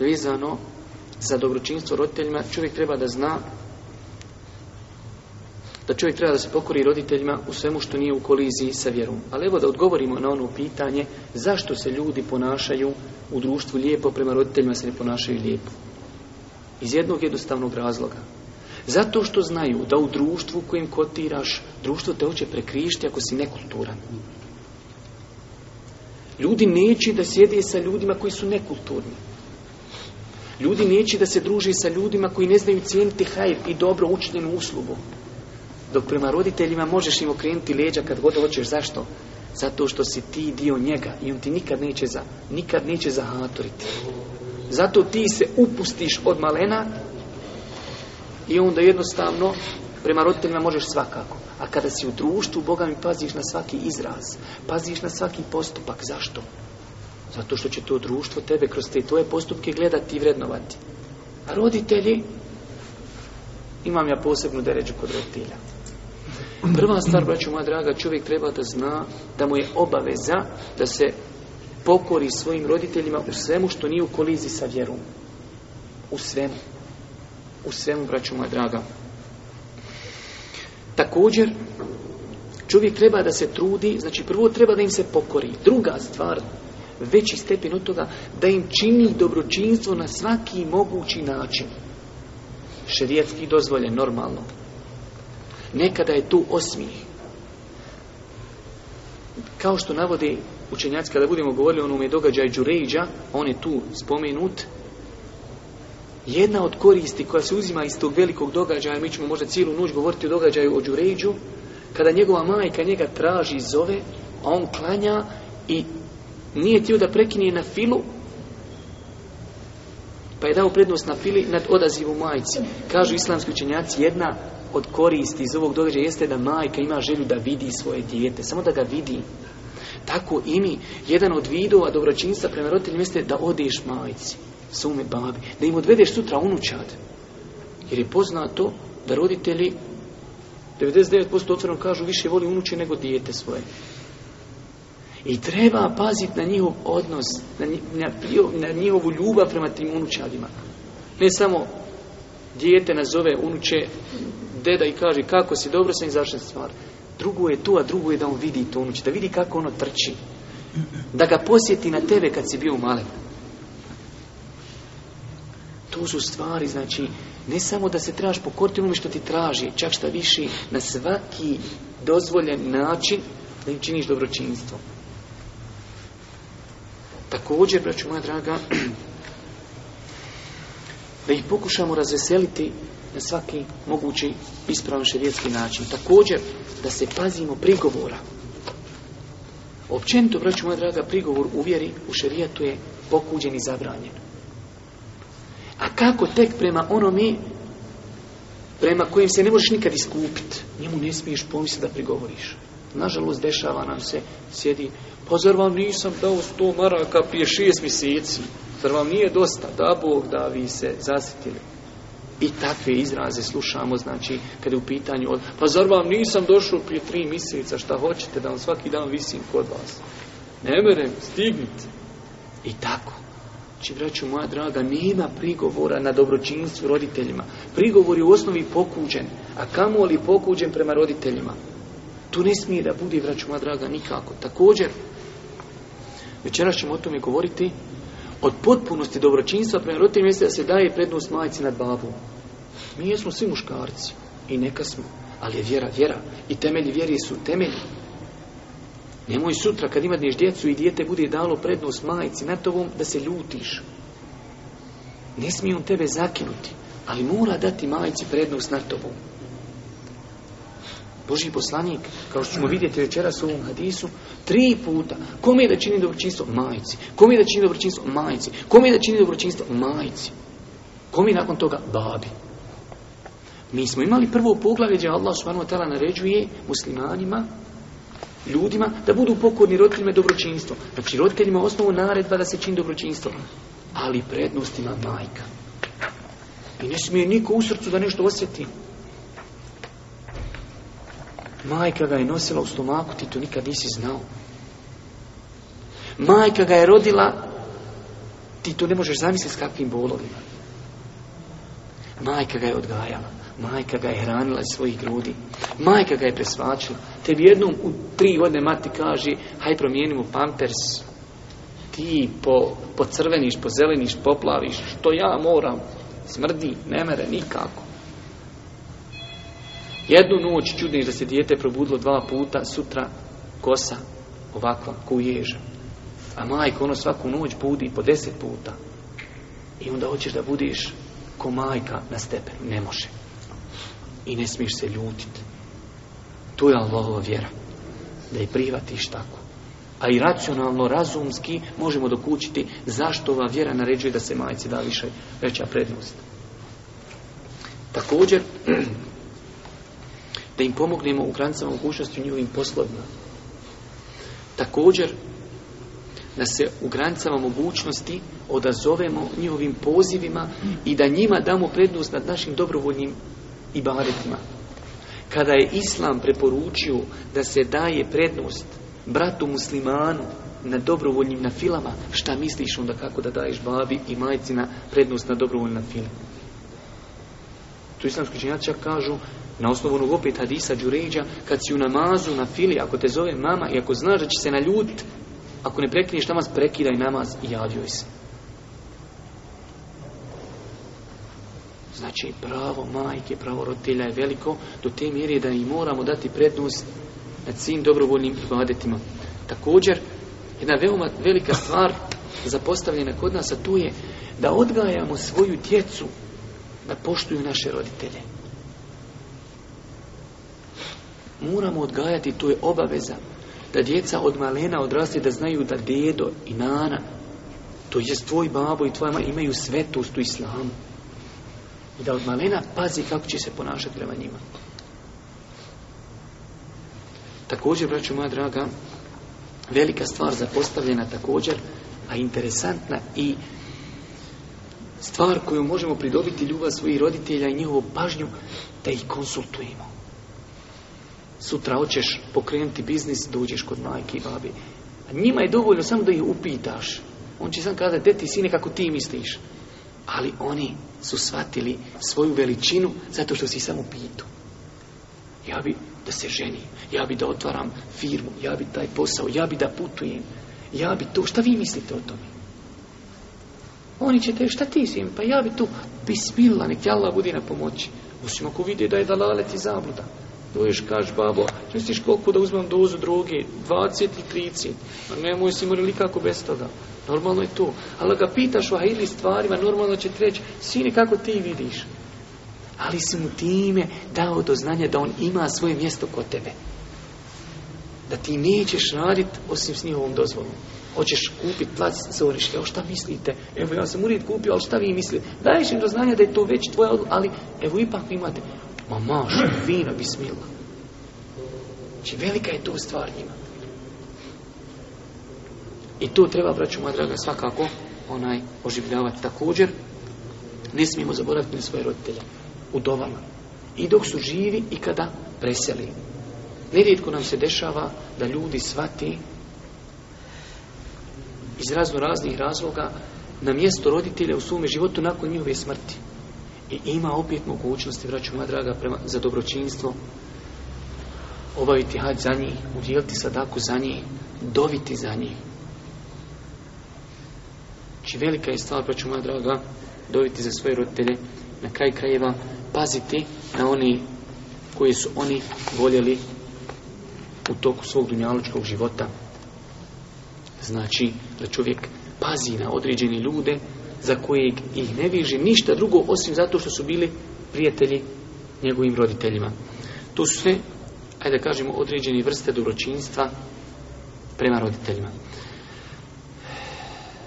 vezano za dobročinstvo roditeljima, čovjek treba da zna da čovjek treba da se pokori roditeljima u svemu što nije u koliziji sa vjerom. Ali evo da odgovorimo na ono pitanje zašto se ljudi ponašaju u društvu lijepo prema roditeljima se ne ponašaju lijepo. Iz jednog jednostavnog razloga. Zato što znaju da u društvu kojim kotiraš, društvo te hoće prekrišti ako si nekulturan. Ljudi neće da sjede sa ljudima koji su nekulturni. Ljudi neće da se druži sa ljudima koji ne znaju cijeniti hajr i dobro učinjenu uslugu. Dok prema roditeljima možeš im okrenuti leđa kad god hoćeš. Zašto? Zato što si ti dio njega i on ti nikad neće, za, nikad neće zahatoriti. Zato ti se upustiš od malena i onda jednostavno prema roditeljima možeš svakako. A kada si u društvu, Boga mi paziš na svaki izraz, paziš na svaki postupak. Zašto? Zato što će to društvo tebe kroz te tvoje postupke gledati i vrednovati. A roditelji, imam ja posebnu deređu kod roditelja. Prva stvar, braću moja draga, čovjek treba da zna da mu je obaveza da se pokori svojim roditeljima u svemu što nije u kolizi sa vjerom. U svemu. U svemu, braću moja draga. Također, čovjek treba da se trudi, znači prvo treba da im se pokori. Druga stvar, veći stepen od toga da im čini dobročinstvo na svaki mogući način. Šerijetski dozvolje normalno. Nekada je tu osmih. Kao što navodi učenjaci, kada budemo govorili o onome događaju Đurejđa, on je tu spomenut, jedna od koristi koja se uzima iz tog velikog događaja, mi ćemo možda cijelu noć govoriti o događaju o Đurejđu, kada njegova majka njega traži zove, a on klanja i nije htio da prekine na filu, pa je dao prednost na fili nad odazivom majci. Kažu islamski učenjaci, jedna od koristi iz ovog događaja jeste da majka ima želju da vidi svoje dijete, samo da ga vidi. Tako i mi, jedan od vidova dobročinstva prema roditeljima jeste da odeš majci, sume babi, da im odvedeš sutra unučad. Jer je poznato da roditelji 99% otvoreno kažu više voli unuče nego dijete svoje. I treba paziti na njihov odnos, na, na, njihovu ljubav prema tim unučadima. Ne samo dijete nazove unuče deda i kaže kako si, dobro sam izašao stvar. Drugo je tu, a drugo je da on vidi to unuče, da vidi kako ono trči. Da ga posjeti na tebe kad si bio malen. To su stvari, znači, ne samo da se trebaš po onome što ti traži, čak šta više, na svaki dozvoljen način da im činiš dobročinstvo. Također, braću moja draga, da ih pokušamo razveseliti na svaki mogući ispravan šerijetski način. Također, da se pazimo prigovora. Općenito, braću moja draga, prigovor uvjeri u šerijetu je pokuđen i zabranjen. A kako tek prema onome prema kojem se ne možeš nikad iskupiti, njemu ne smiješ pomisliti da prigovoriš. Nažalost, dešava nam se, sjedi, pa zar vam nisam dao sto maraka prije šest mjeseci? Zar vam nije dosta? Da Bog, da vi se zasitili. I takve izraze slušamo, znači, kada je u pitanju od, pa zar vam nisam došao prije tri mjeseca, šta hoćete, da vam svaki dan visim kod vas? Ne merem, stignite. I tako. znači, braću moja draga, nema prigovora na dobročinstvu roditeljima. Prigovor je u osnovi pokuđen, a kamo li pokuđen prema roditeljima. Tu ne smije da bude, vraću draga, nikako. Također, večeras ćemo o tome govoriti, od potpunosti dobročinstva prema roditeljima jeste da se daje prednost majci nad babom. Mi jesmo svi muškarci i neka smo, ali je vjera, vjera. I temelji vjeri su temelji. Nemoj sutra kad imadneš djecu i dijete bude dalo prednost majci nad tobom da se ljutiš. Ne smije on tebe zakinuti, ali mora dati majci prednost nad tobom. Boži poslanik, kao što ćemo vidjeti večeras u ovom hadisu, tri puta. Kome je da čini dobročinstvo? Majci. Kome je da čini dobročinstvo? Majci. Kome je da čini dobročinstvo? Majci. Kome je nakon toga? Babi. Mi smo imali prvo poglavlje gdje Allah subhanahu naređuje muslimanima, ljudima, da budu pokorni roditeljima dobročinstvo. Znači roditeljima osnovu naredba da se čini dobročinstvo. Ali prednostima majka. I ne smije niko u srcu da nešto osjeti. Majka ga je nosila u stomaku, ti to nikad nisi znao. Majka ga je rodila, ti to ne možeš zamisliti s kakvim bolovima. Majka ga je odgajala. Majka ga je hranila iz svojih grudi. Majka ga je presvačila. bi jednom u tri godine mati kaže, haj promijenimo pampers. Ti po, po crveniš, po zeleniš, poplaviš. Što ja moram? Smrdi, ne mere, nikako. Jednu noć čudniš da se dijete probudilo dva puta, sutra kosa ovakva, ko ježa. A majka ono svaku noć budi po deset puta. I onda hoćeš da budiš ko majka na stepen. Ne može. I ne smiješ se ljutiti. To je Allahova vjera. Da je prihvatiš tako. A i racionalno, razumski možemo dokučiti zašto ova vjera naređuje da se majci da više veća prednost. Također, da im pomognemo u granicama mogućnosti u njihovim poslovima. Također, da se u granicama mogućnosti odazovemo njihovim pozivima i da njima damo prednost nad našim dobrovoljnim i ibaretima. Kada je Islam preporučio da se daje prednost bratu muslimanu na dobrovoljnim na filama, šta misliš onda kako da daješ babi i majci na prednost na dobrovoljnim na filama? Tu islamski činjaci kažu na osnovu onog opet hadisa Đuređa, kad si u namazu na fili, ako te zove mama i ako znaš da će se naljut, ako ne prekineš namaz, prekidaj namaz i javljuj se. Znači, pravo majke, pravo roditelja je veliko do te mjere da i moramo dati prednost nad svim dobrovoljnim ibadetima. Također, jedna veoma velika stvar zapostavljena kod nas, a tu je da odgajamo svoju djecu da poštuju naše roditelje. moramo odgajati, to je obaveza. Da djeca od malena odraste, da znaju da dedo i nana, to je tvoj babo i tvoja imaju svetost u islamu. I da od malena pazi kako će se ponašati prema njima. Također, braću moja draga, velika stvar zapostavljena također, a interesantna i stvar koju možemo pridobiti ljubav svojih roditelja i njihovu pažnju, da ih konsultujemo. Sutra hoćeš pokrenuti biznis, dođeš kod majke i babi. A njima je dovoljno samo da ih upitaš. On će sam kazati, deti sine, kako ti misliš. Ali oni su shvatili svoju veličinu zato što si samo pitu. Ja bi da se ženi, ja bi da otvaram firmu, ja bi taj posao, ja bi da putujem, ja bi to, šta vi mislite o tome? Oni će te, šta ti sin, pa ja bi tu, bismila, nek ti Allah budi na pomoći. Osim ako vide da je dalalet i zabluda doješ kaš babo, misliš koliko da uzmem dozu droge, 20 i 30, a nemoj si morali kako bez toga. Normalno je to. Ali ga pitaš o hajli stvarima, normalno će treći. reći, sine, kako ti vidiš? Ali si mu time dao do znanja da on ima svoje mjesto kod tebe. Da ti nećeš radit osim s njihovom dozvolom. Hoćeš kupit plac zorište, evo šta mislite? Evo ja sam ured kupio, ali šta vi mislite? Daješ im do znanja da je to već tvoja ali evo ipak imate. Ma maš, bi smjelo. Znači, velika je to stvar njima. I to treba, braću moja draga, svakako onaj oživljavati također. Ne smijemo zaboraviti na svoje roditelje u dovama. I dok su živi i kada preseli. Nerijetko nam se dešava da ljudi svati iz razno raznih razloga na mjesto roditelja u svome životu nakon njihove smrti. I ima opet mogućnosti, vraću moja draga, prema, za dobročinstvo, obaviti hađ za njih, udjeliti sadaku za njih, doviti za njih. Či znači, velika je stvar, vraću moja draga, doviti za svoje roditelje, na kraj krajeva paziti na oni koji su oni voljeli u toku svog dunjaločkog života. Znači, da čovjek pazi na određene ljude za kojeg ih ne viže ništa drugo osim zato što su bili prijatelji njegovim roditeljima. To su sve, ajde da kažemo, određene vrste dobročinstva prema roditeljima.